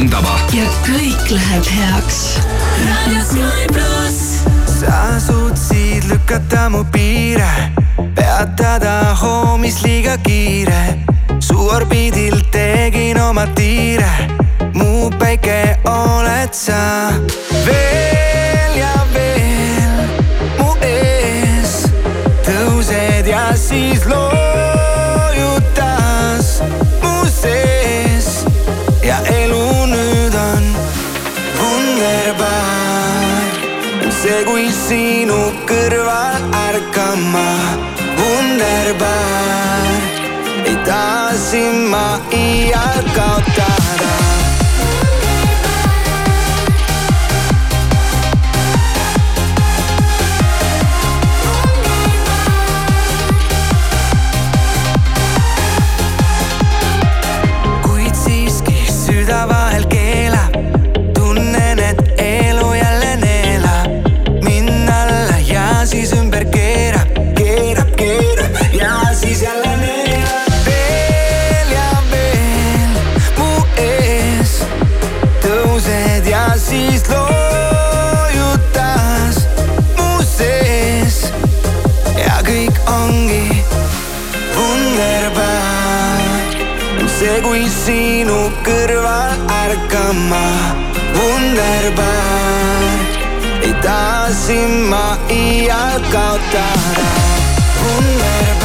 parim tava. ja kõik läheb heaks. raadio Sky pluss. sa suutsid lükata mu piire, peatada hoomis liiga kiire. su orbiidil tegin oma tiire, mu päike oled sa veel ja veel mu ees. tõused ja siis lood. kiire kui sinu kõrval ärkama Wunderbar. Ei taha sind ma iial kaotada. sinu kõrval ärkama, Wunderbar. ei taha sind ma iial kaotada, Wunderbar.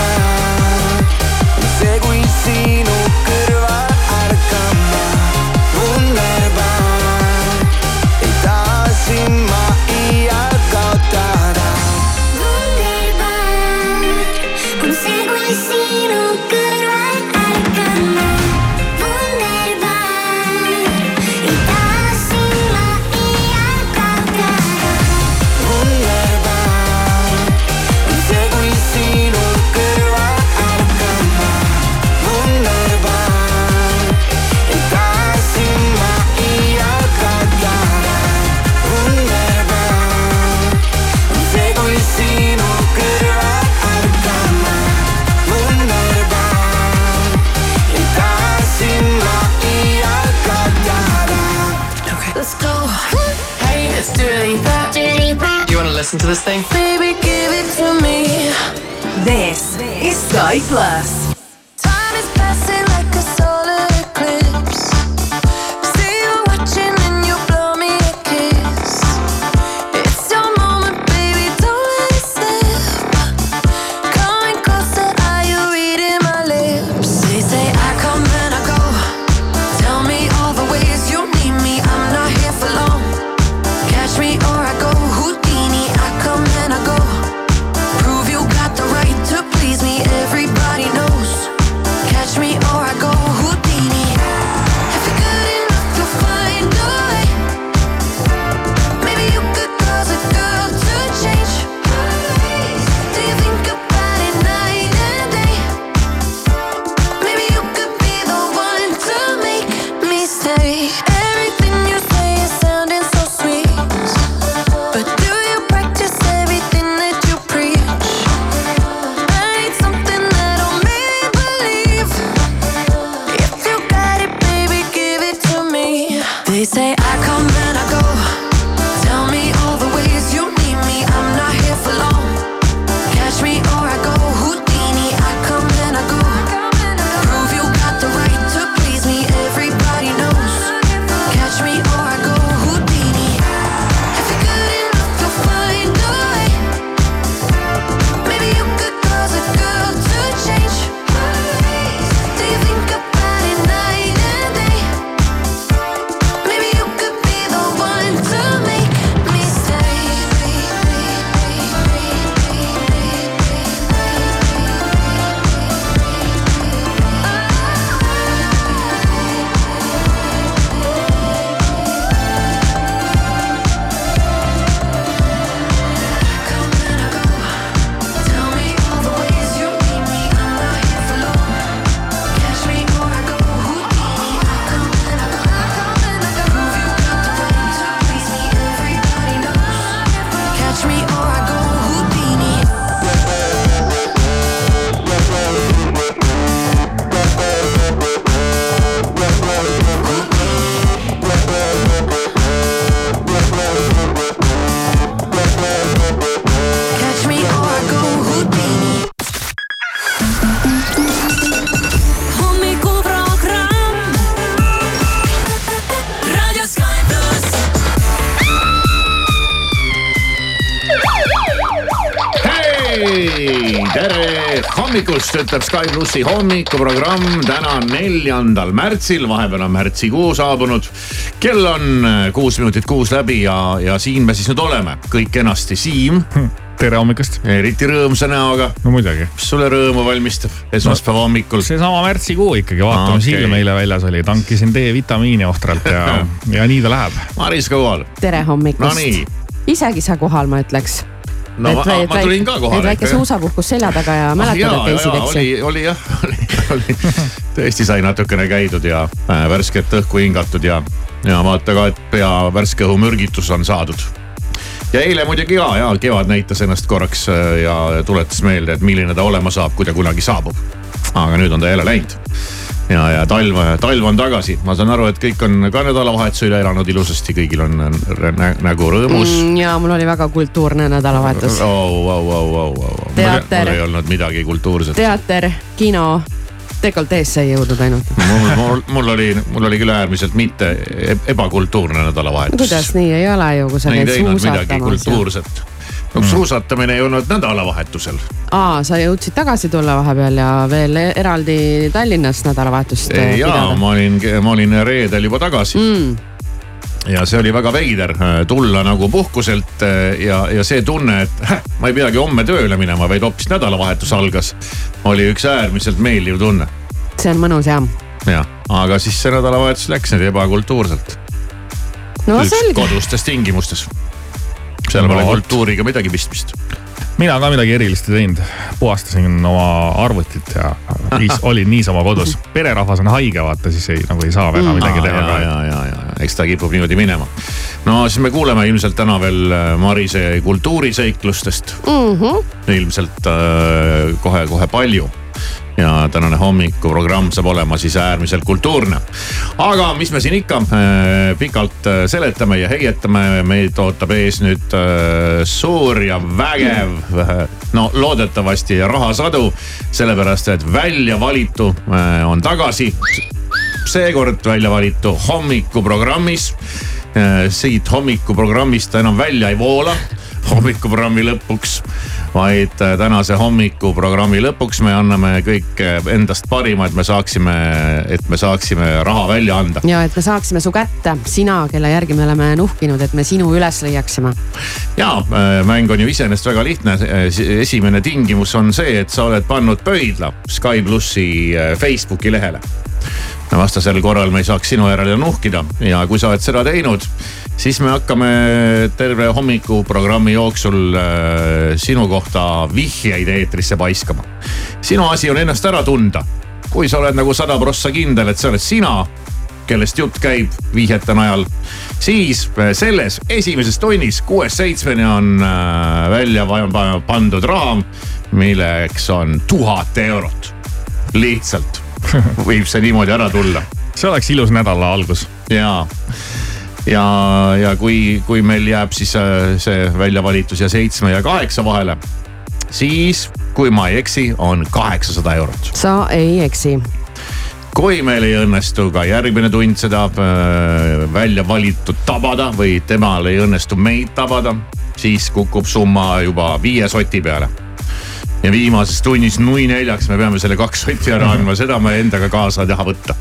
go. Hey, it's Do you want to listen to this thing? Baby, give it to me. This is Sky Plus. Time is passing. Hommikust, ütleb Sky plussi hommikuprogramm täna neljandal märtsil, vahepeal on märtsikuu saabunud. kell on äh, kuus minutit kuus läbi ja, ja siin me siis nüüd oleme, kõik kenasti, Siim. tere hommikust. eriti rõõmsa näoga. no muidugi. mis sulle rõõmu valmistab esmaspäeva hommikul? seesama märtsikuu ikkagi, vaatame okay., silm eile väljas oli, tankisin D-vitamiini ohtralt ja ja nii ta läheb. Maris ka kohal. tere hommikust Nonii. isegi sa kohal, ma ütleks no et, ma, ma tulin ka kohale. väike suusapuhkus selja taga ja ah, mäletad, et käisid, eks ju? oli, oli jah, oli, oli. tõesti sai natukene käidud ja äh, värsket õhku hingatud ja, ja vaata ka, et pea värske õhumürgitus on saadud. ja eile muidugi ka ja kevad näitas ennast korraks äh, ja tuletas meelde, et milline ta olema saab, kui ta kunagi saabub. aga nüüd on ta jälle läinud ja, ja talv, talv on tagasi, ma saan aru, et kõik on ka nädalavahetuse üle elanud ilusasti, kõigil on nä, nägu rõõmus mm,. ja mul oli väga kultuurne nädalavahetus oh,. Oh, oh, oh, oh. teater. mul ei olnud midagi kultuurset. teater, kino dekolteesse ei jõudnud ainult mul, mul, mul oli, mul oli küll äärmiselt mitte e-, ebakultuurne nädalavahetus. kuidas nii, ei ole ju, kui sa käid suusatamas. kultuurset no mm. suusatamine ei olnud nädalavahetusel. aa, sa jõudsid tagasi tulla vahepeal ja veel eraldi Tallinnas nädalavahetust ja, ma olin, ma olin reedel juba tagasi mm ja see oli väga veider äh, tulla nagu puhkuselt äh, ja, ja see tunne, et häh, ma ei peagi homme tööle minema, vaid hoopis nädalavahetus algas. oli üks äärmiselt meeldiv tunne. see on mõnus jah. jah, aga siis see nädalavahetus läks nüüd ebakultuurselt. no selge. kodustes tingimustes seal pole kultuuriga midagi pistmist mina ka midagi erilist ei teinud, puhastasin oma arvutit ja olin niisama kodus. pererahvas on haige, vaata siis ei, nagu ei saa väga mm. midagi teha. ja, ja, ja, ja, eks ta kipub niimoodi minema. no siis me kuuleme ilmselt täna veel äh, Marise kultuuriseiklustest mm. -hmm. ilmselt kohe-kohe äh, palju ja tänane hommikuprogramm saab olema siis äärmiselt kultuurne. aga mis me siin ikka äh, pikalt äh, seletame ja heietame, meid ootab ees nüüd äh, suur ja vägev, no loodetavasti rahasadu. sellepärast, et välja valitu on tagasi. seekord välja valitu hommikuprogrammis. siit hommikuprogrammist ta enam välja ei voola hommikuprogrammi lõpuks vaid äh, tänase hommikuprogrammi lõpuks me anname kõik äh, endast parima, et me saaksime, et me saaksime raha välja anda. ja et me saaksime su kätte, sina, kelle järgi me oleme nuhkinud, et me sinu üles leiaksime. ja äh, mäng on ju iseenesest väga lihtne. esimene tingimus on see, et sa oled pannud pöidla Sky plussi Facebooki lehele vastasel korral me ei saaks sinu järele nuhkida ja kui sa oled seda teinud, siis me hakkame terve hommikuprogrammi jooksul äh, sinu kohta vihjeid eetrisse paiskama. sinu asi on ennast ära tunda. kui sa oled nagu sada prossa kindel, et see oled sina, kellest jutt käib vihjete najal, siis äh, selles esimeses tunnis kuuest seitsmeni on äh, välja pandud raha, milleks on tuhat eurot. lihtsalt võib see niimoodi ära tulla. see oleks ilus nädala algus. ja, ja, ja kui, kui meil jääb siis äh, see väljavalitus ja seitsme ja kaheksa vahele, siis kui ma ei eksi, on kaheksasada eurot. sa ei eksi kui meil ei õnnestu ka järgmine tund seda äh, välja valitud tabada või temal ei õnnestu meid tabada, siis kukub summa juba viie soti peale ja viimases tunnis nui neljaks me peame selle kaks sotti ära andma, seda me endaga kaasa ei taha võtta.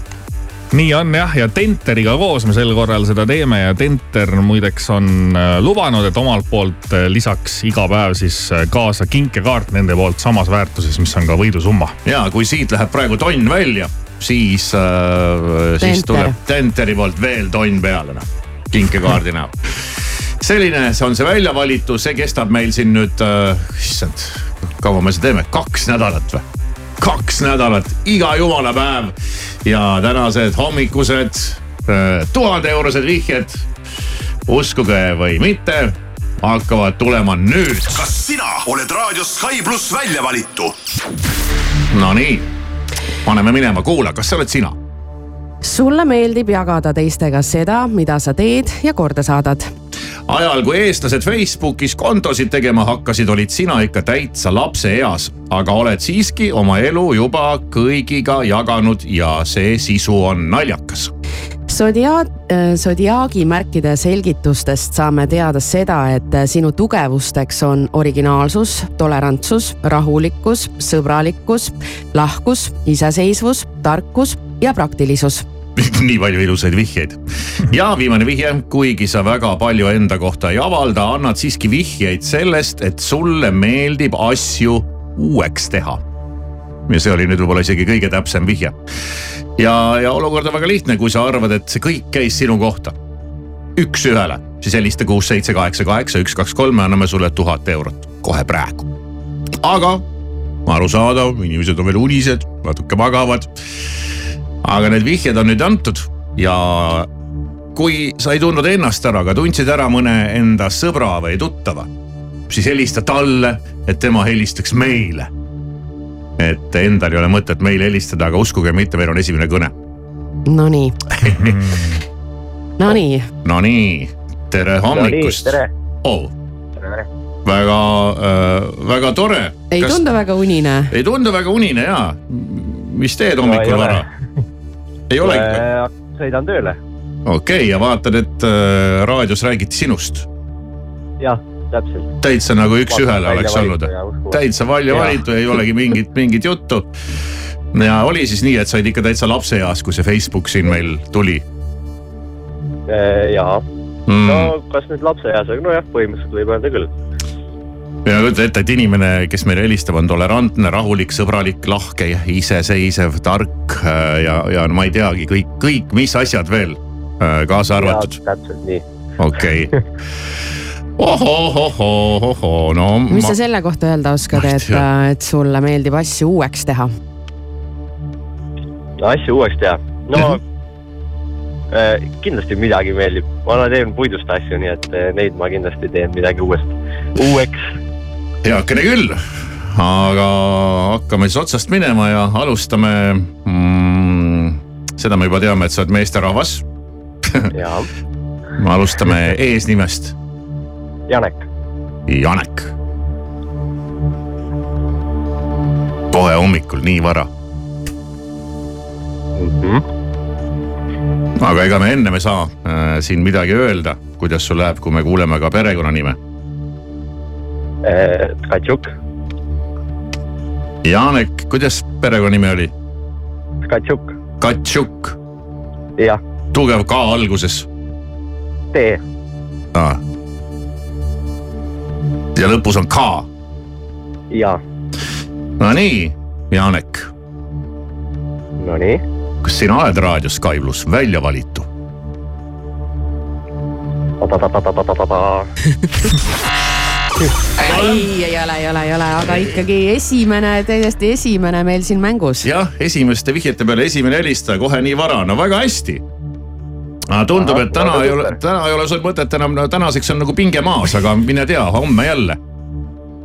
Nii on jah, ja Tenteriga koos me sel korral seda teeme. Ja Tenter muideks on äh, lubanud, et omalt poolt äh, lisaks iga päev siis äh, kaasa kinkekaart nende poolt samas väärtuses, mis on ka võidusumma. ja kui siit läheb praegu tonn välja, siis äh,, siis tuleb Tenteri poolt veel tonn peale noh, kinkekaardi näol selline, see on see välja valitud, see kestab meil siin nüüd äh,, issand kaua me seda teeme, kaks nädalat või? kaks nädalat, iga jumala päev ja tänased hommikused äh, tuhande eurosed vihjed, uskuge või mitte, hakkavad tulema nüüd. kas sina oled raadios Sky pluss välja valitu? Nonii, paneme minema, kuula, kas see oled sina? sulle meeldib jagada teistega seda, mida sa teed ja korda saadad ajal, kui eestlased Facebookis kontosid tegema hakkasid, olid sina ikka täitsa lapseeas, aga oled siiski oma elu juba kõigiga jaganud ja see sisu on naljakas. Zodiaak, Zodiaagi märkide selgitustest saame teada seda, et sinu tugevusteks on originaalsus, tolerantsus, rahulikkus, sõbralikkus, lahkus, iseseisvus, tarkus ja praktilisus nii palju ilusaid vihjeid. ja viimane vihje, kuigi sa väga palju enda kohta ei avalda, annad siiski vihjeid sellest, et sulle meeldib asju uueks teha. ja see oli nüüd võib-olla isegi kõige täpsem vihje. ja, ja olukord on väga lihtne, kui sa arvad, et see kõik käis sinu kohta. üks-ühele, siis helista kuus, seitse, kaheksa, kaheksa, üks, kaks, kolm, me anname sulle tuhat eurot kohe praegu. aga arusaadav, inimesed on veel unised, natuke magavad aga need vihjed on nüüd antud ja kui sa ei tundnud ennast ära, aga tundsid ära mõne enda sõbra või tuttava, siis helista talle, et tema helistaks meile. et endal ei ole mõtet meile helistada, aga uskuge mitte, meil on esimene kõne. Nonii Nonii. Nonii, tere hommikust. tere oh. väga äh,, väga tore. ei Kas... tundu väga unine. ei tundu väga unine ja. mis teed hommikul no, vara? Ei olegi sõidan tööle. okei okay,, ja vaatad, et äh, raadios räägiti sinust? jah, täpselt. täitsa nagu üks-ühele oleks olnud. täitsa välja valitu, ei olegi mingit, mingit juttu. ja oli siis nii, et said ikka täitsa lapseeas, kui see Facebook siin meil tuli? jaa mm., no kas nüüd lapseeas, aga nojah, põhimõtteliselt võib öelda küll ja kujuta ette, et inimene, kes meile helistab, on tolerantne, rahulik, sõbralik, lahke, iseseisev, tark äh, ja, ja ma ei teagi kõik, kõik, mis asjad veel äh, kaasa arvatud. täpselt nii. okei okay. ohohohohoho, no. mis ma... sa selle kohta öelda oskad, et, et sulle meeldib asju uueks teha? no asju uueks teha, no äh, kindlasti midagi meeldib, ma teen puidust asju, nii et äh, neid ma kindlasti teen midagi uuest, uueks heakene küll, aga hakkame siis otsast minema ja alustame mm,. seda me juba teame, et sa oled meesterahvas jaa alustame eesnimest. Janek. Janek. kohe hommikul nii vara mm. -hmm. aga ega me ennem ei saa äh, siin midagi öelda, kuidas sul läheb, kui me kuuleme ka perekonnanime Tkatšuk. Janek, kuidas perekonnanimi oli? Tkatšuk. Katšuk. jah. tugev K alguses. T. ja lõpus on K. jaa. Nonii, Janek. Nonii. kas sina oled raadio Sky pluss välja valitu? ei, ei ole, ei ole, ei ole, aga ikkagi esimene, täiesti esimene meil siin mängus. jah, esimeste vihjete peale esimene helistaja kohe nii vara, no väga hästi. aga tundub, et täna ei ole, täna ei ole sul mõtet enam, no tänaseks on nagu pinge maas, aga mine tea, homme jälle.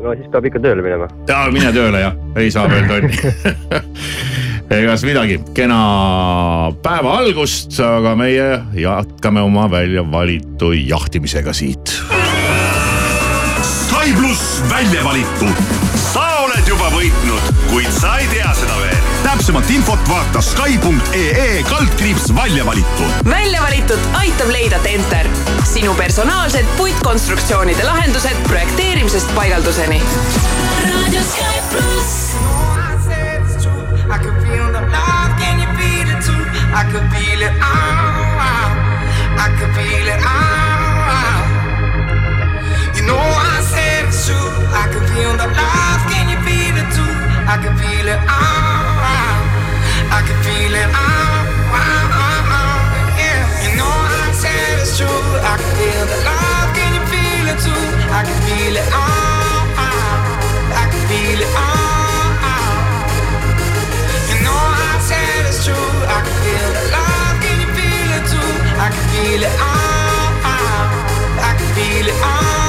no siis peab ikka tööle minema. ja mine tööle jah, ei saa veel tonni egas midagi, kena päeva algust, aga meie jätkame oma välja valitu jahtimisega siit Sky pluss välja valitu. sa oled juba võitnud, kuid sa ei tea seda veel. täpsemat infot vaata Sky.ee kaldkriips välja valitu. välja valitud aitab leida Tenter, sinu personaalsed puitkonstruktsioonide lahendused projekteerimisest paigalduseni. raadio Sky pluss. I could feel the love, can you feel it too? I could feel it all, I could feel it all. You know I true. I can feel the love. Can you feel it too? I can feel it oh, all. I can feel it oh, all. Yeah. You know I said it's true. I can feel the love. Can you feel it too? I can feel it oh, all. I can feel it all. You know I said it's true. I can feel the love. Can you feel it too? I can feel it all. gotta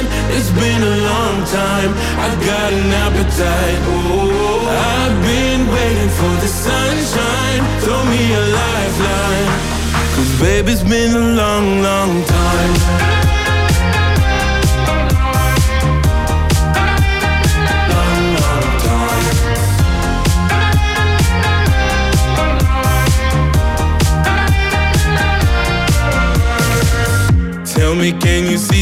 It's been a long time. I've got an appetite. Oh, I've been waiting for the sunshine. Throw me a lifeline. Cause baby, it's been a long, long time. Long, long time. Tell me, can you see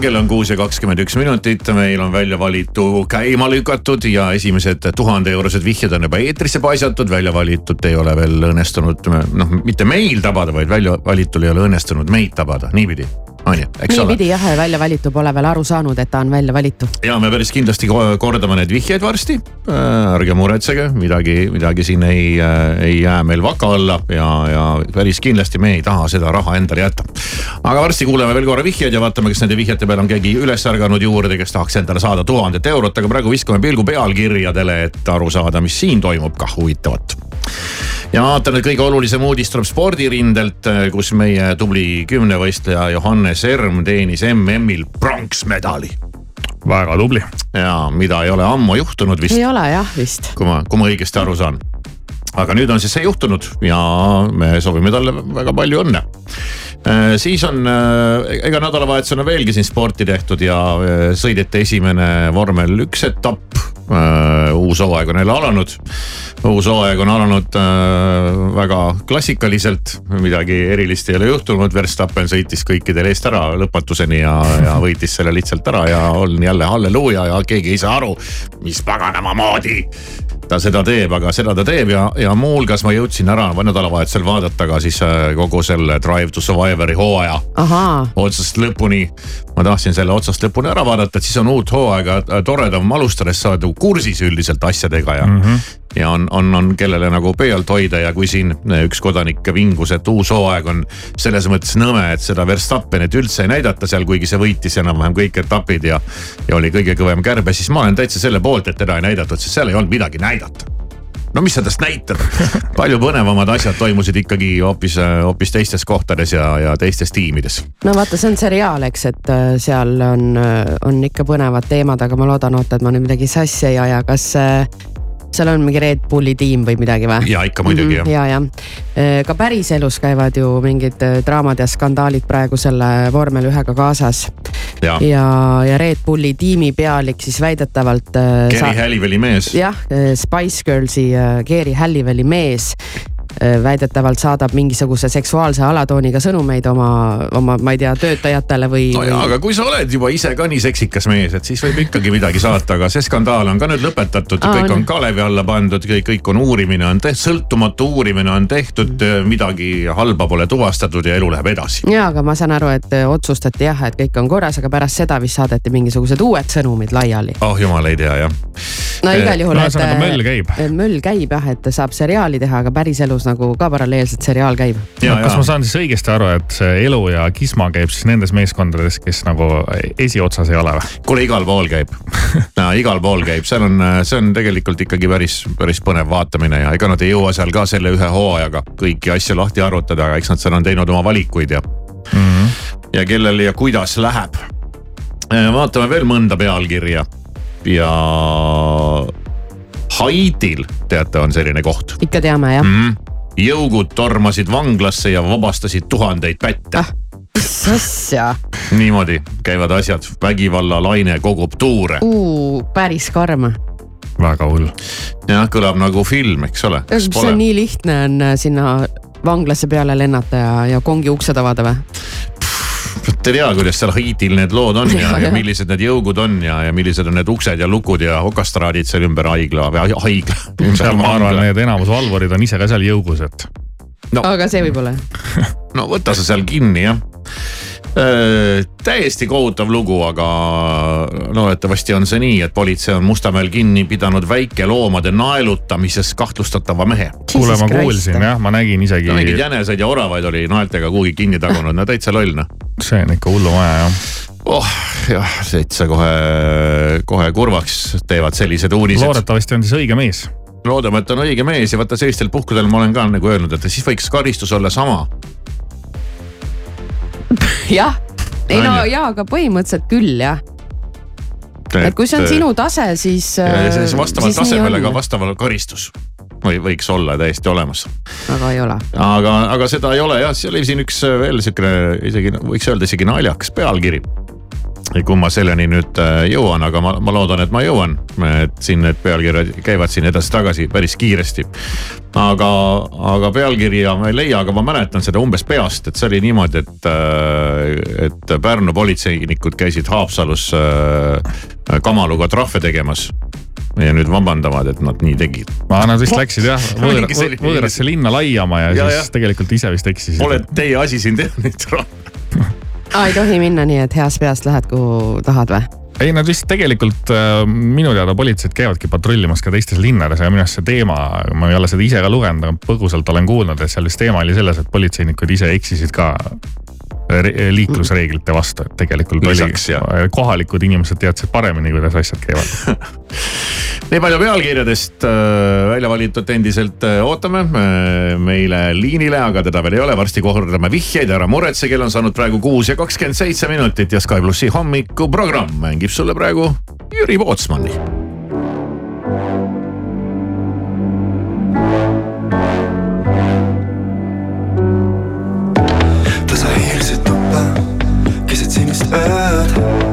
kell on kuus ja kakskümmend üks minutit, meil on väljavalitu käima lükatud ja esimesed tuhande eurosed vihjed on juba eetrisse paisatud, välja valitud ei ole veel õnnestunud, noh mitte meil tabada, vaid välja valitul ei ole õnnestunud meid tabada, niipidi, on ju, eks ole. niipidi jah, välja valitu pole veel aru saanud, et ta on välja valitu. ja me päris kindlasti ko- kordame need vihjeid varsti äh,. ärge muretsege, midagi, midagi siin ei äh,, ei jää meil vaka alla ja, ja päris kindlasti me ei taha seda raha endale jätta. aga varsti kuuleme veel korra vihjeid ja vaatame, kas nende vihjete peale on keegi üles ärganud juurde, kes tahaks endale saada tuhandet eurot, aga praegu viskame pilgu pealkirjadele, et aru saada, mis siin toimub kah huvitavat ja ma vaatan, et kõige olulisem uudis tuleb spordirindelt, kus meie tubli kümnevõistleja Johannes Erm teenis MM-il pronksmedali. väga tubli. ja mida ei ole ammu juhtunud vist ei, ole jah vist. kui ma, kui ma õigesti aru saan. aga nüüd on siis see juhtunud ja me soovime talle väga palju õnne. siis on, ega nädalavahetusel on veelgi siin sporti tehtud ja äh, sõideti esimene vormel üks etapp. Uus hooaeg on jälle alanud. uus hooaeg on alanud väga klassikaliselt, midagi erilist ei ole juhtunud. Verstappen sõitis kõikidel eest ära lõpetuseni ja, ja võitis selle lihtsalt ära ja on jälle halleluuja ja keegi ei saa aru, mis paganama moodi ta seda teeb, aga seda ta teeb ja, ja muuhulgas ma jõudsin ära nädalavahetusel vaadata ka siis kogu selle Drive to Survivori hooaja otsast lõpuni. ma tahtsin selle otsast lõpuni ära vaadata, et siis on uut hooaega toredam alustada, sest sa oled nagu kursis üldiselt asjadega ja mm. -hmm ja on, on, on kellele nagu pealt hoida ja kui siin üks kodanik vingus, et uus hooaeg on selles mõttes nõme, et seda Verstappenit üldse ei näidata seal, kuigi see võitis enam-vähem kõik etapid ja. ja oli kõige kõvem kärbe, siis ma olen täitsa selle poolt, et teda ei näidatud, sest seal ei olnud midagi näidata no mis sa tast näitad, palju põnevamad asjad toimusid ikkagi hoopis, hoopis teistes kohtades ja, ja teistes tiimides. no vaata, see on seriaal, eks, et äh, seal on, on ikka põnevad teemad, aga ma loodan, oota, et ma nüüd midagi sassi ei aja, kas seal on mingi Red Bulli tiim või midagi või? ja ikka muidugi mm -hmm, ja, jah. ka päriselus käivad ju mingid äh, draamad ja skandaalid praegu selle vormel ühega kaasas. ja, ja, ja Red Bulli tiimi pealik siis väidetavalt. Geri Halliwelli mees. jah, Spice Girlsi Geri Halliwelli mees Äh, väidetavalt saadab mingisuguse seksuaalse alatooniga sõnumeid oma, oma, ma ei tea, töötajatele või. no jaa, aga kui sa oled juba ise ka nii seksikas mees, et siis võib ikkagi midagi saata, aga see skandaal on ka nüüd lõpetatud, kõik on kalevi alla pandud, kõik, kõik on uurimine on tehtud, sõltumatu uurimine on tehtud, midagi halba pole tuvastatud ja elu läheb edasi. ja, aga ma saan aru, et otsustati jah, et kõik on korras, aga pärast seda vist saadeti mingisugused uued sõnumid laiali. oh jumal ei tea jah. no igal juhul no,. möll käib. möll käib jah, et saab seriaali teha, aga päriselus elus nagu ka paralleelselt seriaal käib. No, kas ma saan siis õigesti aru, et see Elu ja Kisma käib siis nendes meeskondades, kes nagu esiotsas ei ole või? kuule, igal pool käib no, igal pool käib, seal on, see on tegelikult ikkagi päris, päris põnev vaatamine ja ega nad ei jõua seal ka selle ühe hooajaga kõiki asju lahti arutada, aga eks nad seal on teinud oma valikuid ja mm, -hmm. ja kellel ja kuidas läheb. vaatame veel mõnda pealkirja ja Haitil, teate, on selline koht. ikka teame jah mm. -hmm. Jõugud tormasid vanglasse ja vabastasid tuhandeid pätte ah mis asja? niimoodi käivad asjad, vägivallalaine kogub tuure. päris karm. väga hull. jah, kõlab nagu film, eks ole. see on nii lihtne on äh, sinna vanglasse peale lennata ja, ja kongi uksed avada või? Vot ei tea, kuidas seal Haitil need lood on ja, ja millised need jõugud on ja, ja millised on need uksed ja lukud ja okastraadid seal ümber haigla või haigla. seal ma arvan, need enamus valvurid on ise ka seal jõugus, et no.. aga see võib-olla no võta sa seal kinni jah Äh, täiesti kohutav lugu, aga loodetavasti on see nii, et politsei on Mustamäel kinni pidanud väikeloomade naelutamises kahtlustatava mehe. kuule, ma kuulsin jah, ma nägin isegi mingeid jäneseid ja oravaid oli naeltega kuhugi kinni tagunud, no täitsa loll noh. see on ikka hullumaja jah oh jah, täitsa kohe, kohe kurvaks teevad sellised uudised. loodetavasti on siis õige mees loodame, et on õige mees ja vaata sellistel puhkudel ma olen ka nagu öelnud, et siis võiks karistus olla sama jah, ei no jaa, aga põhimõtteliselt küll jah et kui see on sinu tase, siis. ja siis vastavalt tasemele ka vastav karistus või võiks olla täiesti olemas. aga ei ole. aga, aga seda ei ole jah, siis oli siin üks veel sihukene isegi võiks öelda isegi naljakas pealkiri kui ma selleni nüüd äh, jõuan, aga ma, ma loodan, et ma jõuan, et siin need pealkirjad käivad siin edasi-tagasi päris kiiresti. aga, aga pealkirja ma ei leia, aga ma mäletan seda umbes peast, et see oli niimoodi, et, äh, et Pärnu politseinikud käisid Haapsalus äh, Kamaluga trahve tegemas ja nüüd vabandavad, et nad nii tegid. Nad vist läksid jah võõra, võõrasse linna laiama ja, ja siis ja. tegelikult ise vist eksisid. Pole teie asi siin teha neid trahve aa, ei tohi minna nii, et heast peast lähed, kuhu tahad või? ei, nad vist tegelikult äh, minu teada politseid käivadki patrullimas ka teistes linnades ja minu arust see teema, ma ei ole seda ise ka lugenud, aga põgusalt olen kuulnud, et seal vist teema oli selles, et politseinikud ise eksisid ka liiklusreeglite vastu, et tegelikult Lisaks, oli, kohalikud inimesed teadsid paremini, kuidas asjad käivad. Nii palju pealkirjadest äh, välja valitud endiselt äh, ootame äh, meile liinile, aga teda veel ei ole, varsti kordame vihjeid, ära muretse, kell on saanud praegu kuus ja kakskümmend seitse minutit ja Sky plussi hommikuprogramm mängib sulle praegu Jüri Pootsmanni seni istəyir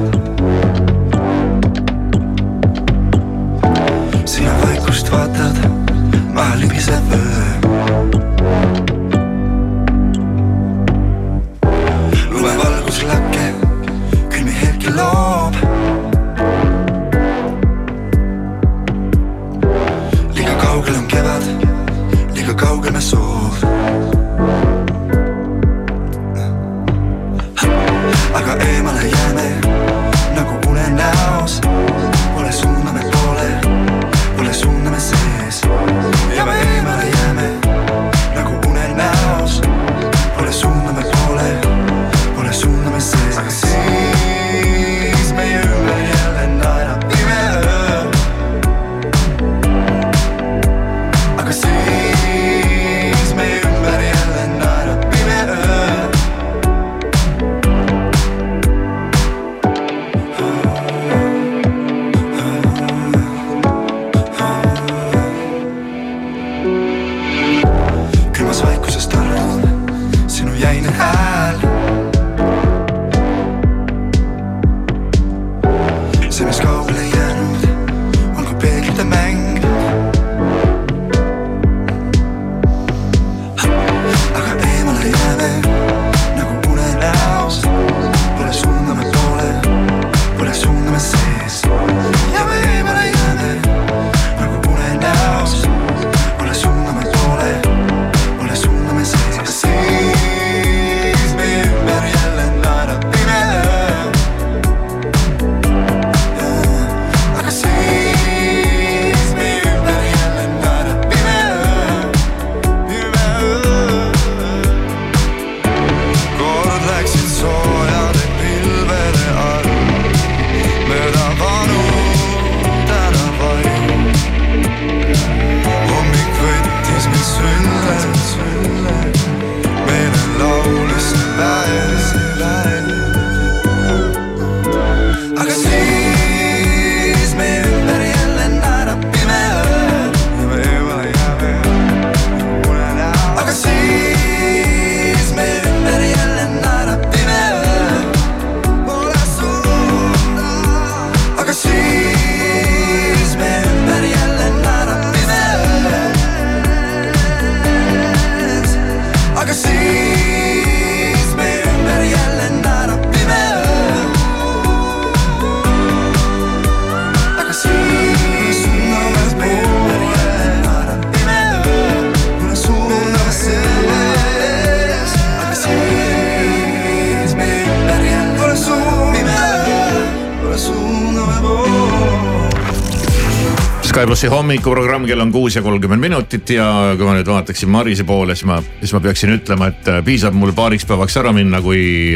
plussi hommikuprogramm, kell on kuus ja kolmkümmend minutit ja kui ma nüüd vaataksin Marise poole, siis ma, siis ma peaksin ütlema, et äh, piisab mul paariks päevaks ära minna, kui,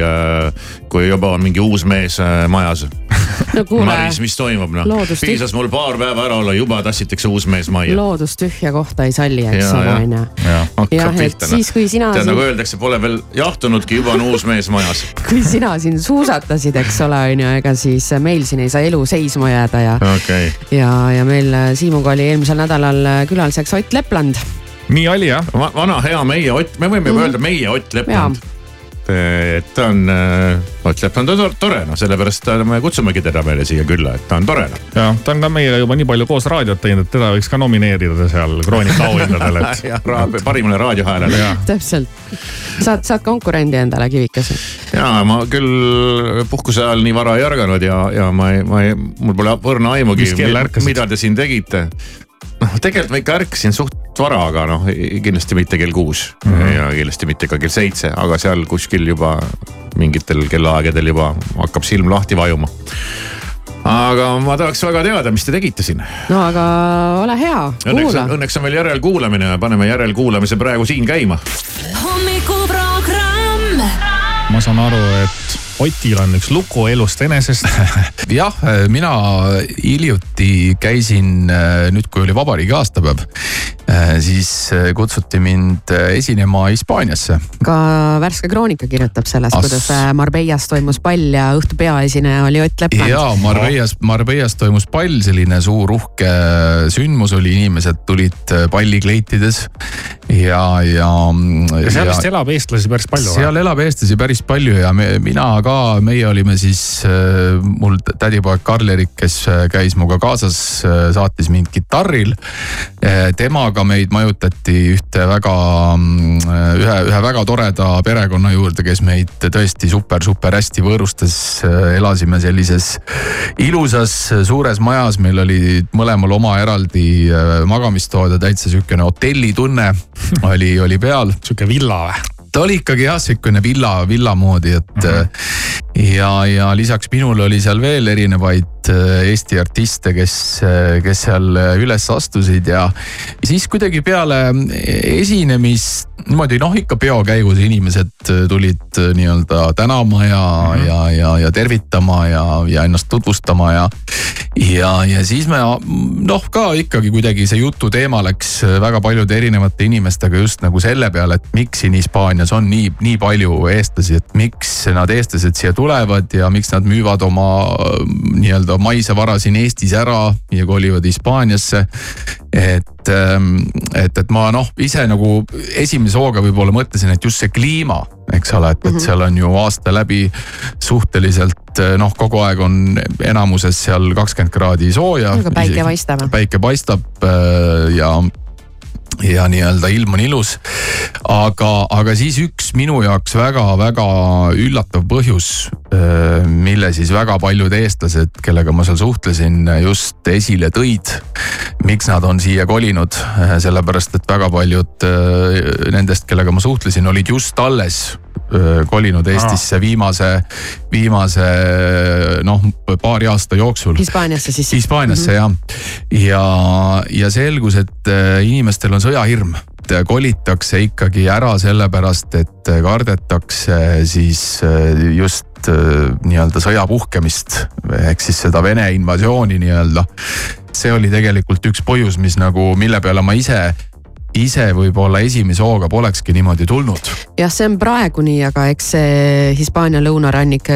kui juba on mingi uus mees äh, majas. No kuule, Maris, mis toimub noh piisas mul paar päeva ära olla, juba tassitakse uus mees majja. loodus tühja kohta ei salli, eks Ja, ole, ja. onju. hakkab jah, et noh. siis, kui sina tead nagu siin, öeldakse, pole veel jahtunudki, juba on uus mees majas. kui sina siin suusatasid, eks ole, onju, ega siis meil siin ei saa elu seisma jääda ja, okei okay.. ja, ja meil Siimuga oli eelmisel nädalal külaliseks Ott Lepland. nii oli jah. vana hea meie Ott, me võime juba öelda meie Ott Lepland. Et ta on, Ott Lepland on tor- tore noh, sellepärast ta- me kutsumegi teda meile siia külla, et ta on tore noh. ja ta on ka meiega juba nii palju koos raadiot teinud, et teda võiks ka nomineerida seal Kroonika auhindadele, et ja ra- parimale raadiohäälele. täpselt, saad, saad konkurendi endale kivikese. ja ma küll puhkuse ajal nii vara ei ärganud ja, ja ma ei, ma ei, mul pole õrna aimugi mida te siin tegite. noh, tegelikult ma ikka ärkasin suht vara, aga noh, kindlasti mitte kell kuus mm. -hmm. ja kindlasti mitte ka kell seitse, aga seal kuskil juba mingitel kellaaegadel juba hakkab silm lahti vajuma. aga ma tahaks väga teada, mis te tegite siin. no aga ole hea, Õnneks kuula, õnneks on veel järelkuulamine, paneme järelkuulamise praegu siin käima. hommikuprogramm. ma saan aru, et Otil on üks lugu elust enesest. jah, mina hiljuti käisin, nüüd kui oli vabariigi aastapäev, siis äh, kutsuti mind äh, esinema Hispaaniasse. ka värske kroonika kirjutab sellest, As- kuidas äh, Marbellas toimus pall ja õhtu peaesineja oli Ott Lepland. ja Marbellas, Marbellas toimus pall, selline suur uhke sündmus oli, inimesed tulid äh, pallikleitides ja, ja. ja seal vist elab eestlasi päris palju. seal elab eestlasi päris palju ja me, mina ka, meie olime siis äh,, mul tädipoeg Karl-Erik, kes äh, käis minuga kaasas, saatis mind kitarril. temaga meid majutati ühte väga, ühe, ühe väga toreda perekonna juurde, kes meid tõesti super-super hästi võõrustas. elasime sellises ilusas suures majas, meil oli mõlemal oma eraldi äh, magamistoad ja täitsa sihukene hotellitunne oli, oli peal. sihuke villa või? ta oli ikkagi jah, sihukene villa, villa moodi, et mm. -hmm. ja, ja lisaks minule oli seal veel erinevaid Eesti artiste, kes, kes seal üles astusid ja siis kuidagi peale esinemist niimoodi noh, ikka peo käigus inimesed tulid nii-öelda tänama ja mm, -hmm. ja, ja, ja tervitama ja, ja ennast tutvustama ja. ja, ja siis me noh, ka ikkagi kuidagi see jututeema läks väga paljude erinevate inimestega just nagu selle peale, et miks siin Hispaanias on nii, nii palju eestlasi, et miks nad, eestlased siia tulevad ja miks nad müüvad oma nii-öelda maise vara siin Eestis ära ja kolivad Hispaaniasse. et, et, et ma noh, ise nagu esimese hooga võib-olla mõtlesin, et just see kliima, eks ole, et, et seal on ju aasta läbi suhteliselt noh, kogu aeg on enamuses seal kakskümmend kraadi sooja. päike paistab. päike paistab äh, ja ja nii-öelda ilm on ilus. aga, aga siis üks minu jaoks väga-väga üllatav põhjus, mille siis väga paljud eestlased, kellega ma seal suhtlesin, just esile tõid. miks nad on siia kolinud, sellepärast et väga paljud nendest, kellega ma suhtlesin, olid just alles kolinud Eestisse viimase, viimase noh, paari aasta jooksul. Hispaaniasse siis. Hispaaniasse mm -hmm. jah. ja, ja selgus, et inimestel on sõjahirm kolitakse ikkagi ära sellepärast, et kardetakse siis just nii-öelda sõja puhkemist ehk siis seda Vene invasiooni nii-öelda. see oli tegelikult üks põhjus, mis nagu, mille peale ma ise ise võib-olla esimese hooga polekski niimoodi tulnud. jah, see on praegu nii, aga eks see Hispaania lõunarannik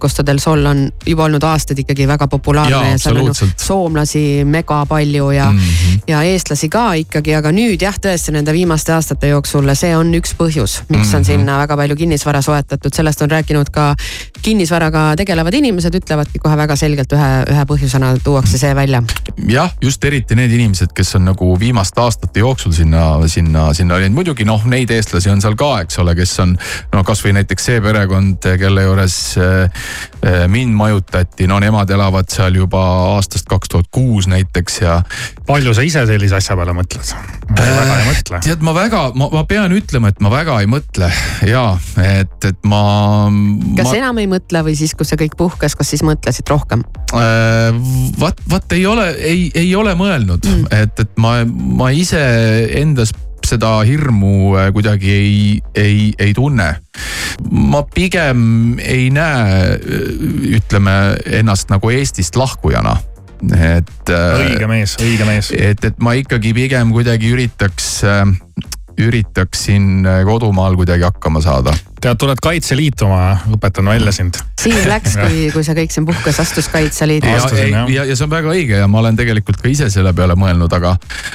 Costa del Sol on juba olnud aastaid ikkagi väga populaarne Jaa, ja seal on ju soomlasi mega palju ja mm. -hmm. ja eestlasi ka ikkagi, aga nüüd jah, tõesti nende viimaste aastate jooksul see on üks põhjus, miks mm -hmm. on Mhm. sinna väga palju kinnisvara soetatud, sellest on rääkinud ka kinnisvaraga tegelevad inimesed, ütlevadki kohe väga selgelt ühe, ühe põhjusena tuuakse see välja. jah, just eriti need inimesed, kes on nagu viimaste aastate jooksul sinna, sinna, sinna olid, muidugi noh, neid eestlasi on seal ka, eks ole, kes on. no kasvõi näiteks see perekond, kelle juures äh, äh, mind majutati, no nemad elavad seal juba aastast kaks tuhat kuus näiteks ja. palju sa ise sellise asja peale mõtled? väga ei mõtle. tead, ma väga, ma, ma pean ütlema, et ma väga ei mõtle ja et, et ma. kas ma... enam ei mõtle või siis, kui see kõik puhkes, kas siis mõtlesid rohkem? Äh, vaat, vaat ei ole, ei, ei ole mõelnud mm., et, et ma, ma ise endas seda hirmu äh, kuidagi ei, ei, ei tunne. ma pigem ei näe, ütleme ennast nagu Eestist lahkujana et. õige mees, õige mees. et, et ma ikkagi pigem kuidagi üritaks, üritaks siin kodumaal kuidagi hakkama saada tead, tuled Kaitseliitu, ma õpetan välja sind. Siim läks, kui, kui see kõik siin puhkes, astus Kaitseliitu. ja, ja, ja, ja see on väga õige ja ma olen tegelikult ka ise selle peale mõelnud, aga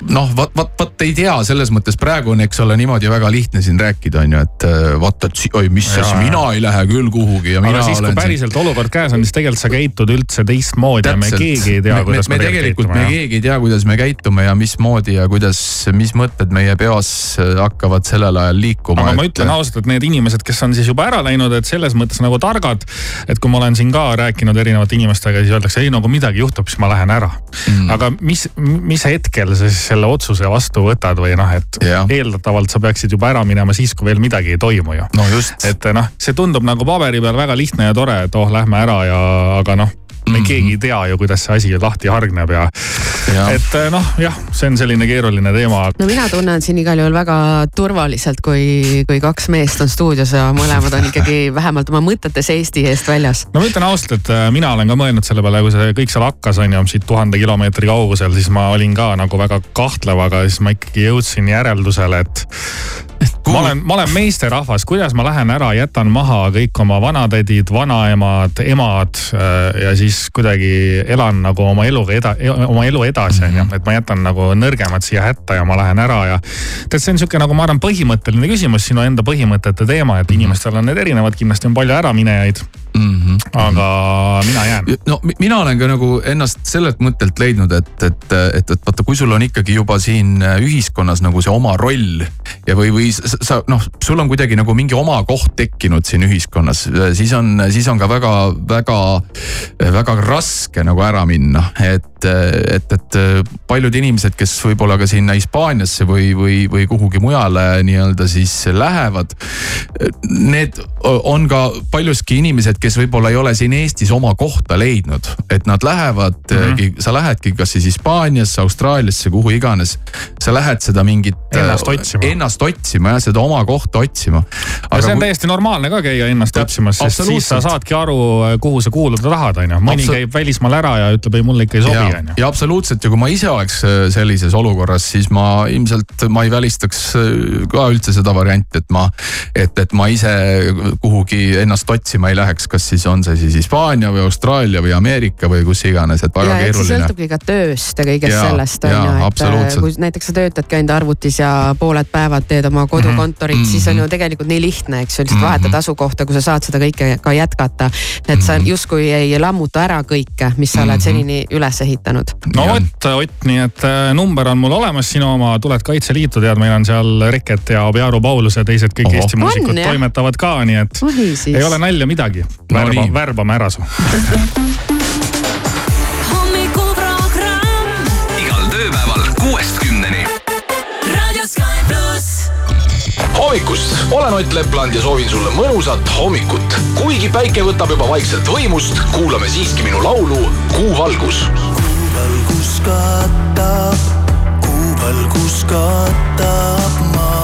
noh, vot, vot, vot ei tea, selles mõttes praegu on, eks ole, niimoodi väga lihtne siin rääkida, on ju, et vaata, et si- oi, mis siis, mina ei lähe küll kuhugi ja mina aga siis, kui päriselt siin... olukord käes on, siis tegelikult sa käitud üldse teistmoodi ja me keegi ei tea, kuidas me, me, me tegelikult, me keegi ei tea, kuidas me käitume ja mismoodi ja kuidas, mis mõtted meie peos hakkavad sellel ajal liikuma. aga ma ütlen ausalt, et need inimesed, kes on siis juba ära läinud, et selles mõttes nagu targad. et kui ma olen siin ka rääkinud erinevate inimestega, siis öeldakse, ei no kui midagi juhtub, siis ma lähen ära mm.. aga mis, mis hetkel sa siis selle otsuse vastu võtad või noh, et ja. eeldatavalt sa peaksid juba ära minema siis, kui veel midagi ei toimu ju. no just. et noh, see tundub nagu paberi peal väga lihtne ja tore, et oh, lähme ära ja, aga noh me mm -hmm. keegi ei tea ju, kuidas see asi lahti hargneb ja et eh, noh, jah, see on selline keeruline teema. no mina tunnen siin igal juhul väga turvaliselt, kui, kui kaks meest on stuudios ja mõlemad on ikkagi vähemalt oma mõtetes Eesti eest väljas. no ma ütlen ausalt, et eh, mina olen ka mõelnud selle peale, kui see kõik seal hakkas, on ju, siit tuhande kilomeetri kaugusel, siis ma olin ka nagu väga kahtlev, aga siis ma ikkagi jõudsin järeldusele, et ma olen, ma olen meesterahvas, kuidas ma lähen ära, jätan maha kõik oma vanatädid, vanaemad, emad äh, ja siis kuidagi elan nagu oma eluga eda-, oma elu edasi, on ju. et ma jätan nagu nõrgemad siia hätta ja ma lähen ära ja. tead, see on sihuke nagu ma arvan, põhimõtteline küsimus, sinu enda põhimõtete teema, et inimestel on need erinevad, kindlasti on palju äraminejaid mm. -hmm. aga mina jään. no mina olen ka nagu ennast sellelt mõttelt leidnud, et, et, et, et vaata, kui sul on ikkagi juba siin ühiskonnas nagu see oma roll ja, või, või sa noh, sul on kuidagi nagu mingi oma koht tekkinud siin ühiskonnas, siis on, siis on ka väga, väga, väga raske nagu ära minna, et, et, et paljud inimesed, kes võib-olla ka sinna Hispaaniasse või, või, või kuhugi mujale nii-öelda siis lähevad. Need on ka paljuski inimesed, kes võib-olla ei ole siin Eestis oma kohta leidnud, et nad lähevad mm, -hmm. sa lähedki kas siis Hispaaniasse, Austraaliasse, kuhu iganes. sa lähed seda mingit. Ennast otsima. Ennast otsima jah, seda oma kohta otsima. ja see on kui... täiesti normaalne ka käia ennast otsimas, sest siis sa saadki aru, kuhu sa kuuluda tahad, on ju. mõni Absol... käib välismaal ära ja ütleb, ei mulle ikka ei sobi, on ju. ja absoluutselt ja kui ma ise oleks äh, sellises olukorras, siis ma ilmselt, ma ei välistaks äh, ka üldse seda varianti, et ma, et, et ma ise kuhugi ennast otsima ei läheks, kas siis on see siis Hispaania või Austraalia või Ameerika või kus iganes, et väga ja, keeruline. sõltubki ka tööst ja kõigest ja, sellest on ju, et kui näiteks sa töötadki ainult arvutis ja pooled päevad teed oma kodukontorit mm, -hmm. siis on ju tegelikult nii lihtne, eks ju, lihtsalt mm -hmm. vahetad asukohta, kui sa saad seda kõike ka jätkata. et sa Mhm. justkui ei lammuta ära kõike, mis sa oled senini üles ehitanud. no vot, Ott, nii et äh, number on mul olemas, sinu oma, tuled Kaitseliitu, tead, meil on seal Reket ja Obiaru Paulus ja teised kõik Oho. Eesti muusikud toimetavad ka, nii et Oi siis. ei ole nalja midagi. Värba nii. värbame ära su. hommikuprogramm igal tööpäeval kuuest kümneni. Raadio Sky pluss. hommikust, olen Ott Lepland ja soovin sulle mõnusat hommikut. kuigi päike võtab juba vaikselt võimust, kuulame siiski minu laulu Kuu valgus valgus katab, kuu valgus katab maa.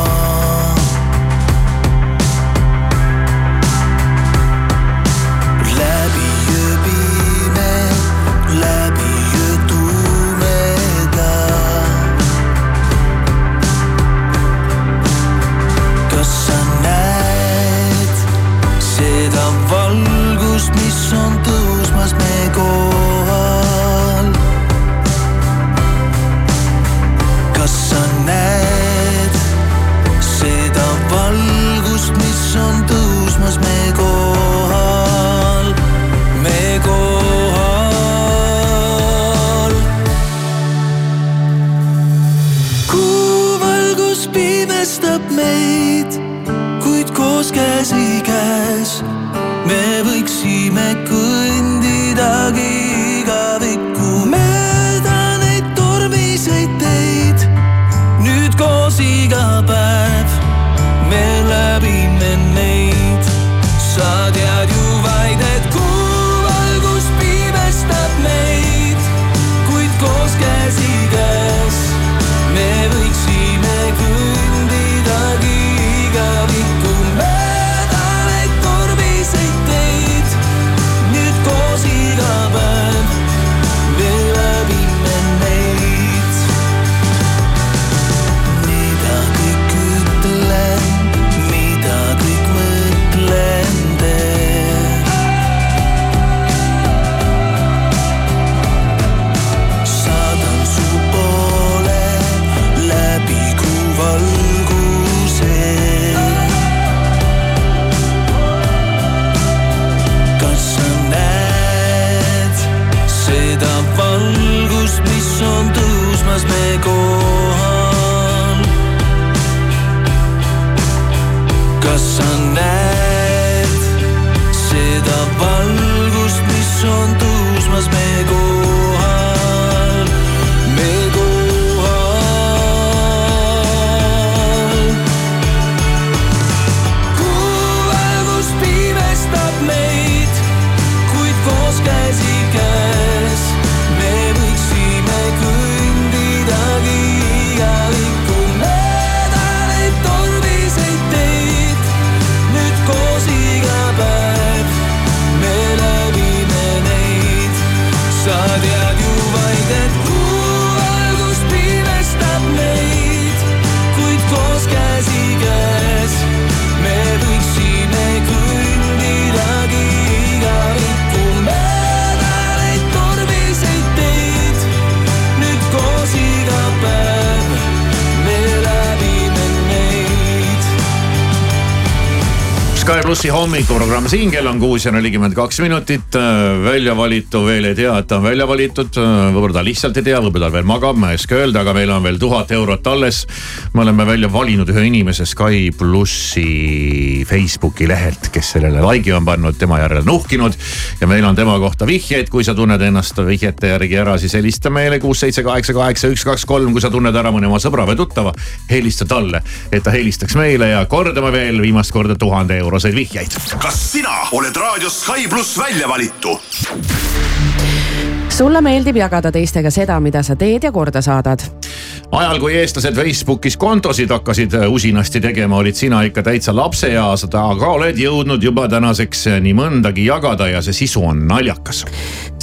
Hommikuprogramm siin, kell on kuus ja nelikümmend kaks minutit. välja valitu veel ei tea, et ta on välja valitud, võib-olla ta lihtsalt ei tea, võib-olla ta veel magab, ma ei oska öelda, aga meil on veel tuhat eurot alles. me oleme välja valinud ühe inimese Sky plussi Facebooki lehelt, kes sellele like'i on pannud, tema järele nuhkinud. ja meil on tema kohta vihjeid, kui sa tunned ennast vihjete järgi ära, siis helista meile kuus, seitse, kaheksa, kaheksa, üks, kaks, kolm, kui sa tunned ära mõne oma sõbra või tuttava, helista talle, et ta helistaks meile ja kordame veel viimast korda tuhande euroseid vihjeid. kas sina oled raadios Sky pluss välja valitu? sulle meeldib jagada teistega seda, mida sa teed ja korda saadad. ajal, kui eestlased Facebookis kontosid hakkasid äh, usinasti tegema, olid sina ikka täitsa lapseeas, aga oled jõudnud juba tänaseks äh, nii mõndagi jagada ja see sisu on naljakas.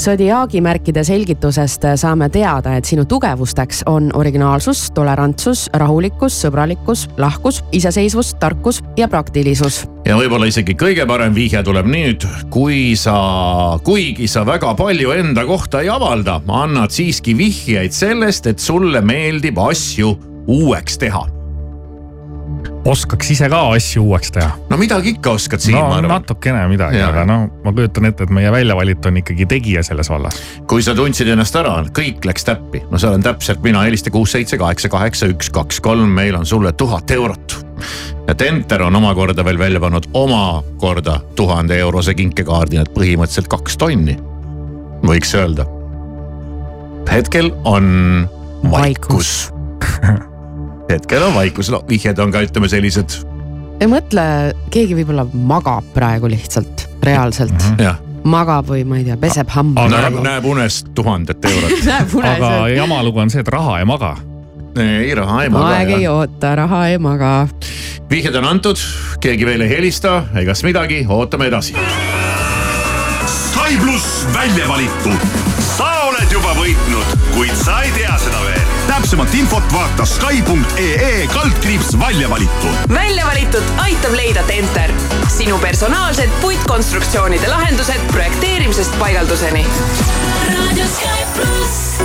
Zodiaagi märkide selgitusest saame teada, et sinu tugevusteks on originaalsus, tolerantsus, rahulikkus, sõbralikkus, lahkus, iseseisvus, tarkus ja praktilisus. Ja võib-olla isegi kõige parem vihje tuleb nüüd, kui sa, kuigi sa väga palju enda kohta ei avalda, annad siiski vihjeid sellest, et sulle meeldib asju uueks teha. Oskaks ise ka asju uueks teha. no midagi ikka oskad Siim, no ma arvan. natukene midagi, aga no ma kujutan ette, et meie väljavalitu on ikkagi tegija selles vallas. kui sa tundsid ennast ära, kõik läks täppi, no see olen täpselt mina, helista kuus, seitse, kaheksa, kaheksa, üks, kaks, kolm, meil on sulle tuhat eurot. ja Tenter on omakorda veel välja pannud omakorda tuhande eurose kinkekaardi, nii et põhimõtteliselt kaks tonni, võiks öelda. hetkel on vaikus. hetkel on vaikus, no vihjed on ka ütleme sellised, mõtle, keegi võib-olla magab praegu lihtsalt, reaalselt mm. jah, magab või ma ei tea, peseb hambaid. näeb, näeb unes tuhandet eurot. aga jama lugu on see, et raha ei maga. ei, raha ei maga aeg ei oota, raha ei maga. vihjed on antud, keegi veel ei helista, egas midagi, ootame edasi Sky pluss välja valitu. sa oled juba võitnud, kuid sa ei tea seda veel. Täpsemat infot vaata Sky.ee kaldkriips välja valitu. välja valitud aitab leida Tenter, sinu personaalsed puitkonstruktsioonide lahendused projekteerimisest paigalduseni. Radio Sky pluss.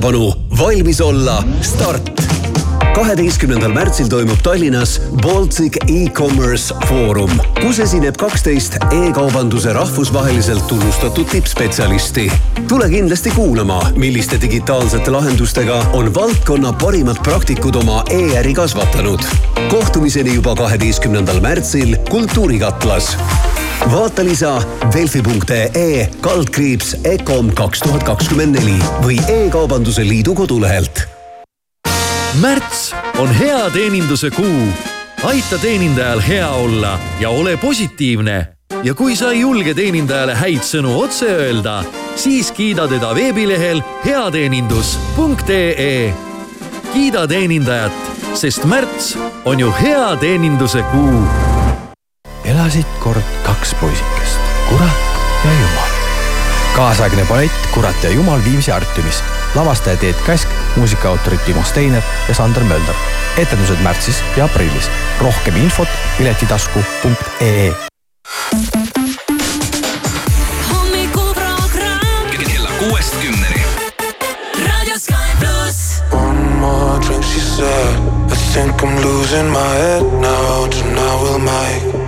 tähelepanu, valmis olla, start kaheteistkümnendal märtsil toimub Tallinnas Baltic e-commerce foorum, kus esineb kaksteist e-kaubanduse rahvusvaheliselt tunnustatud tippspetsialisti. tule kindlasti kuulama, milliste digitaalsete lahendustega on valdkonna parimad praktikud oma e-äri kasvatanud. kohtumiseni juba kaheteistkümnendal märtsil Kultuurikatlas vaata lisa delfi.ee kaldkriips EKOM kaks tuhat kakskümmend neli või E-kaubanduse Liidu kodulehelt märts on hea teeninduse kuu. aita teenindajal hea olla ja ole positiivne. ja kui sa ei julge teenindajale häid sõnu otse öelda, siis kiida teda veebilehel heateenindus.ee. kiida teenindajat, sest märts on ju hea teeninduse kuu. elasid kord kaks poisikest, kurat ja jumal. kaasaegne ballett Kurat ja jumal Viimsi Artiumis. lavastaja Teet Käsk, muusikaautorid Timo Steiner ja Sander Mölder. etendused märtsis ja aprillis. rohkem infot piletitasku.ee kella kuuest kümneni. raadio Sky pluss. One more drink, she said. I think I'm losing my head now. Tonight we'll make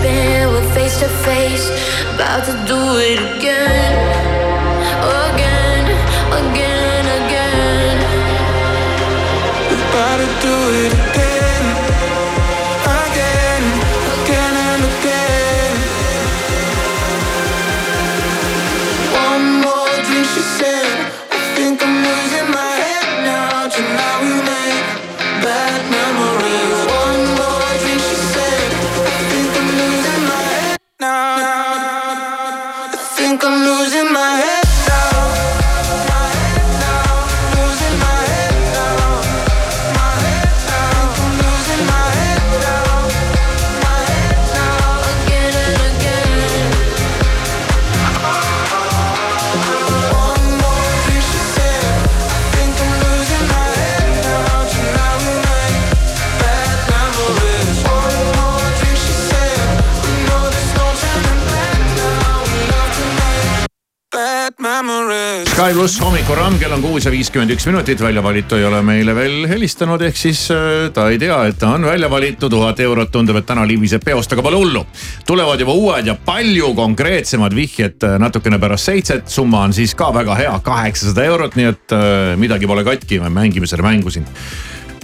We're face to face, about to do it again. Again, again, again. About to do it again, pluss hommikuramm, kell on kuus ja viiskümmend üks minutit, välja valitu ei ole meile veel helistanud, ehk siis äh, ta ei tea, et ta on välja valitud, tuhat eurot tundub, et täna libiseb peost, aga pole hullu. tulevad juba uued ja palju konkreetsemad vihjed äh, natukene pärast seitset, summa on siis ka väga hea, kaheksasada eurot, nii et äh, midagi pole katki, me mängime seda mängu siin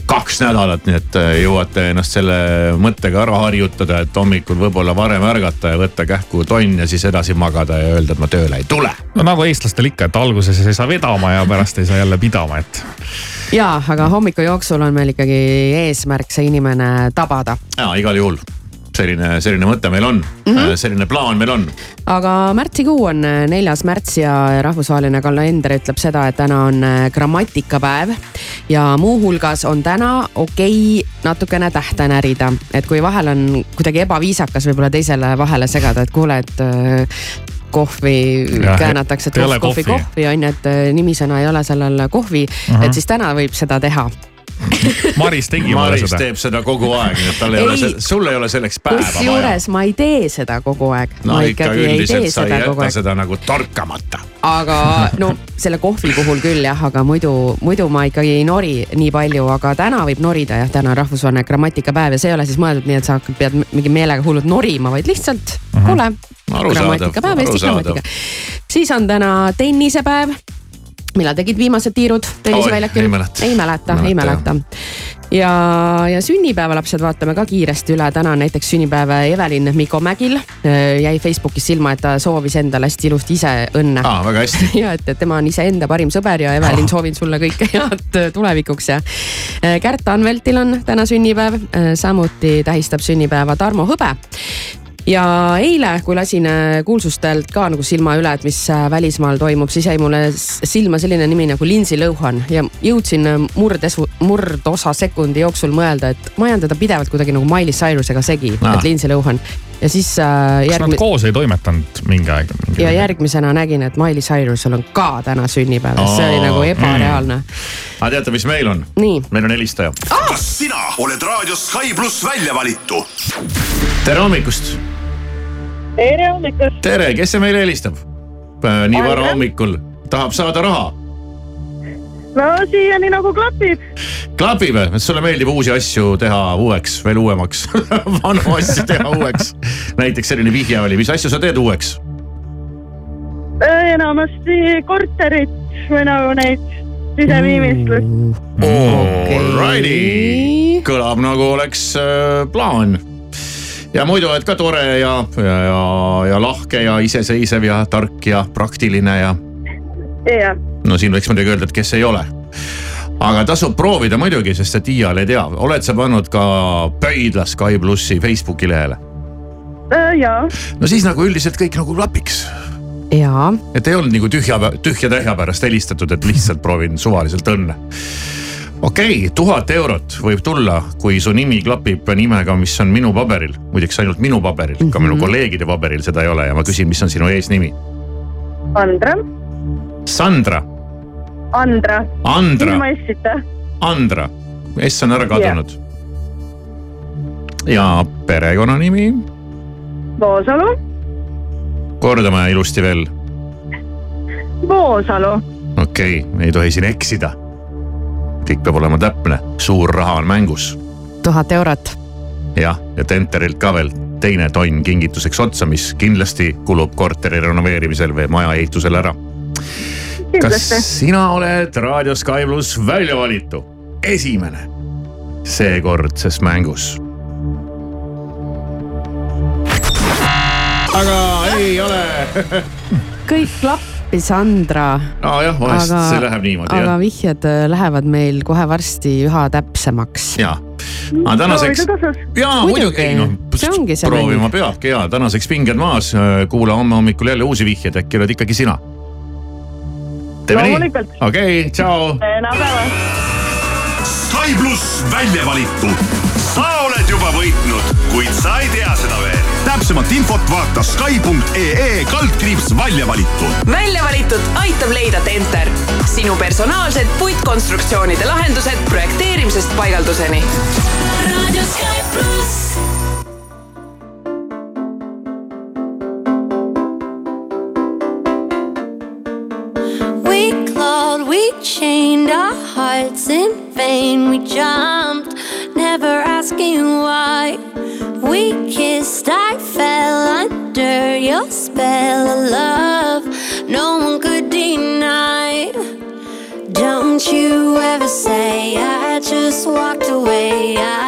kaks nädalat, nii et äh, jõuate ennast selle mõttega ära harjutada, et hommikul võib-olla varem ärgata ja võtta kähku tonn ja siis edasi magada ja öelda, et ma tööle ei tule. no nagu eestlastel ikka, et alguses ei saa vedama ja pärast ei saa jälle pidama, et. ja, aga hommiku jooksul on meil ikkagi eesmärk see inimene tabada. ja igal juhul selline, selline mõte meil on mm, -hmm. selline plaan meil on. aga märtsikuu on äh, neljas märts ja rahvusvaheline kalender ütleb seda, et täna on äh, grammatikapäev ja muuhulgas on täna okei okay natukene tähte närida, et kui vahel on kuidagi ebaviisakas võib-olla teisele vahele segada, et kuule, et kohvi käänatakse, et kohv, kohvi, kohvi. on ju, et nimisõna ei ole sellel kohvi uh. -huh. et siis täna võib seda teha Maris tegi mulle Maris seda. teeb seda kogu aeg, nii et tal ei ole Ei., sul ei ole selleks päeva vaja. kusjuures ma ei tee seda kogu aeg. no ma ikka ei üldiselt sa ei seda kogu jäta seda nagu torkamata. aga no selle kohvi puhul küll jah, aga muidu, muidu ma ikkagi ei nori nii palju, aga täna võib norida jah, täna on rahvusvaheline grammatikapäev ja see ei ole siis mõeldud nii, et sa hakkad, pead mingi meelega hullult norima, vaid lihtsalt kuule, Arusaadav, grammatikapäev, Eesti arusaadav. grammatika. siis on täna tennisepäev. Millal tegid viimased tiirud tenniseväljakul? ei mäleta. ei mäleta, ei mäleta. ja, ja sünnipäevalapsed vaatame ka kiiresti üle, täna on näiteks sünnipäev Evelin Mikko Mägil. jäi Facebookis silma, et ta soovis endale hästi ilusti ise õnne aa, väga hästi. ja et, et tema on iseenda parim sõber ja Evelin, soovin sulle kõike head tulevikuks ja. Kärt Anveltil on täna sünnipäev, samuti tähistab sünnipäeva Tarmo Hõbe ja eile, kui lasin äh, kuulsustelt ka nagu silma üle, et mis äh, välismaal toimub, siis jäi mulle silma selline nimi nagu Lindsay Lohan ja jõudsin äh, murdesu, murdosa sekundi jooksul mõelda, et ma ajan teda pidevalt kuidagi nagu Miley Cyrusega segi, et Lindsay Lohan ja siis äh, kas nad koos ei toimetanud mingi aeg? ja järgmisena nägin, et Miley Cyrusel on ka täna sünnipäev, see oli nagu ebareaalne. aga teate, mis meil on? nii, meil on helistaja. kas sina oled raadios Sky pluss välja valitu? tere hommikust. Tere hommikust. tere, kes see meile helistab? nii vara hommikul, tahab saada raha, no siiani nagu klapib. klapib, et sulle meeldib uusi asju teha uueks, veel uuemaks, vanu asju teha uueks. näiteks selline vihje oli, mis asju sa teed uueks? enamasti korterit või nagu neid siseviimistlusi. Alrighty, kõlab nagu oleks äh, plaan. Ja muidu oled ka tore ja, ja, ja, ja lahke ja iseseisev ja tark ja praktiline ja jah, no siin võiks muidugi öelda, et kes ei ole. aga tasub proovida muidugi, sest et iial ei tea, oled sa pannud ka Pöidla Sky plussi Facebooki lehele? ja, no siis nagu üldiselt kõik nagu klapiks. jaa. et ei olnud nagu tühja, tühja-tähja pärast helistatud, et lihtsalt proovin suvaliselt õnne. Okei okay,, tuhat eurot võib tulla, kui su nimi klapib nimega, mis on minu paberil, muideks ainult minu paberil mm, -hmm. ka minu kolleegide paberil seda ei ole ja ma küsin, mis on sinu eesnimi. Andra, Sandra, Andra. Andra. ilma S-ita. Andra, S on ära kadunud ja perekonnanimi, Voosalu, kordame ilusti veel, Voosalu, okei okay,, ei tohi siin eksida. Kõik peab olema täpne, suur raha on mängus tuhat eurot. jah, ja Tenterilt ka veel teine tonn kingituseks otsa, mis kindlasti kulub korteri renoveerimisel või maja ehitusel ära. kas sina oled Raadio Sky pluss välja valitu, esimene seekordses mängus? aga ei ole. kõik klappis, Andra. nojah, vahest see läheb niimoodi aga jah. vihjed äh, lähevad meil kohe varsti üha täpsemaks. ja, aga tänaseks, jaa muidugi, noh, see ongi see proovima peabki ja tänaseks pinged maas, kuula homme hommikul jälle uusi vihjeid, äkki oled ikkagi sina. teeme nii, okei okay,, tšau. Sky pluss välja valitu. Oled juba võitnud, kuid sa ei tea seda veel. täpsemat infot vaata Sky.ee kaldkriips välja valitu. välja valitud aitab leida Tenter, sinu personaalsed puitkonstruktsioonide lahendused projekteerimisest paigalduseni. raadio Sky pluss. We clawed, we chained our hearts in vain. We jumped, asking why. We kissed, I fell under your spell of love. No one could deny. Don't you ever say I just walked away. I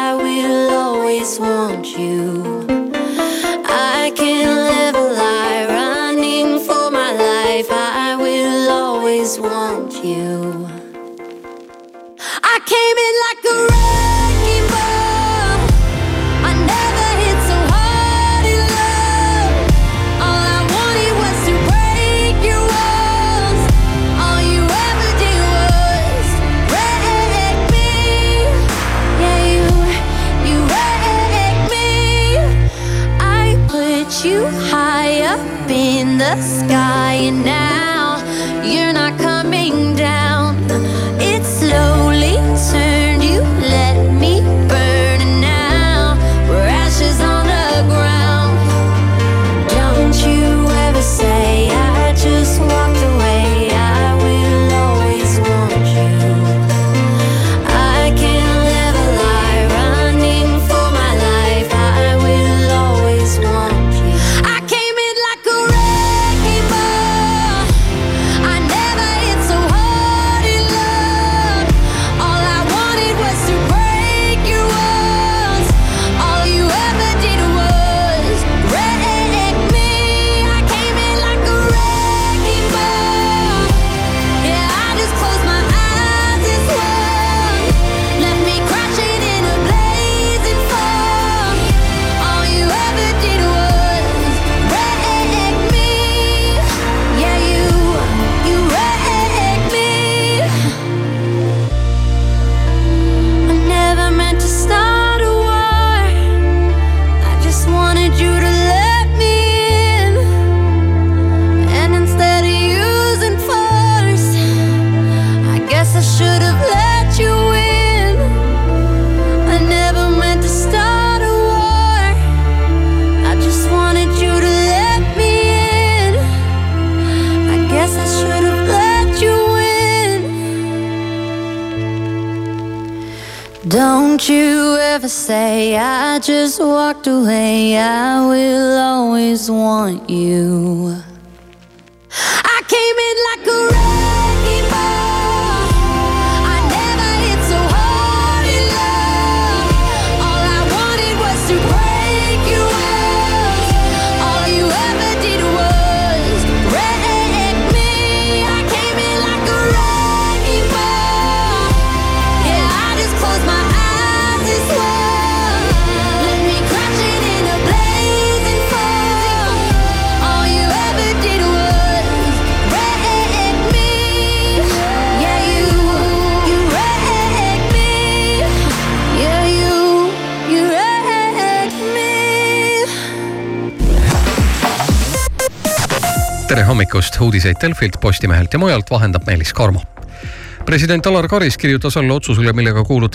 the sky, and now hommikust. uudiseid Delfilt, Postimehelt ja mujalt vahendab Meelis Karmo. president Alar Karis kirjutas alla otsusele, millega kuulutas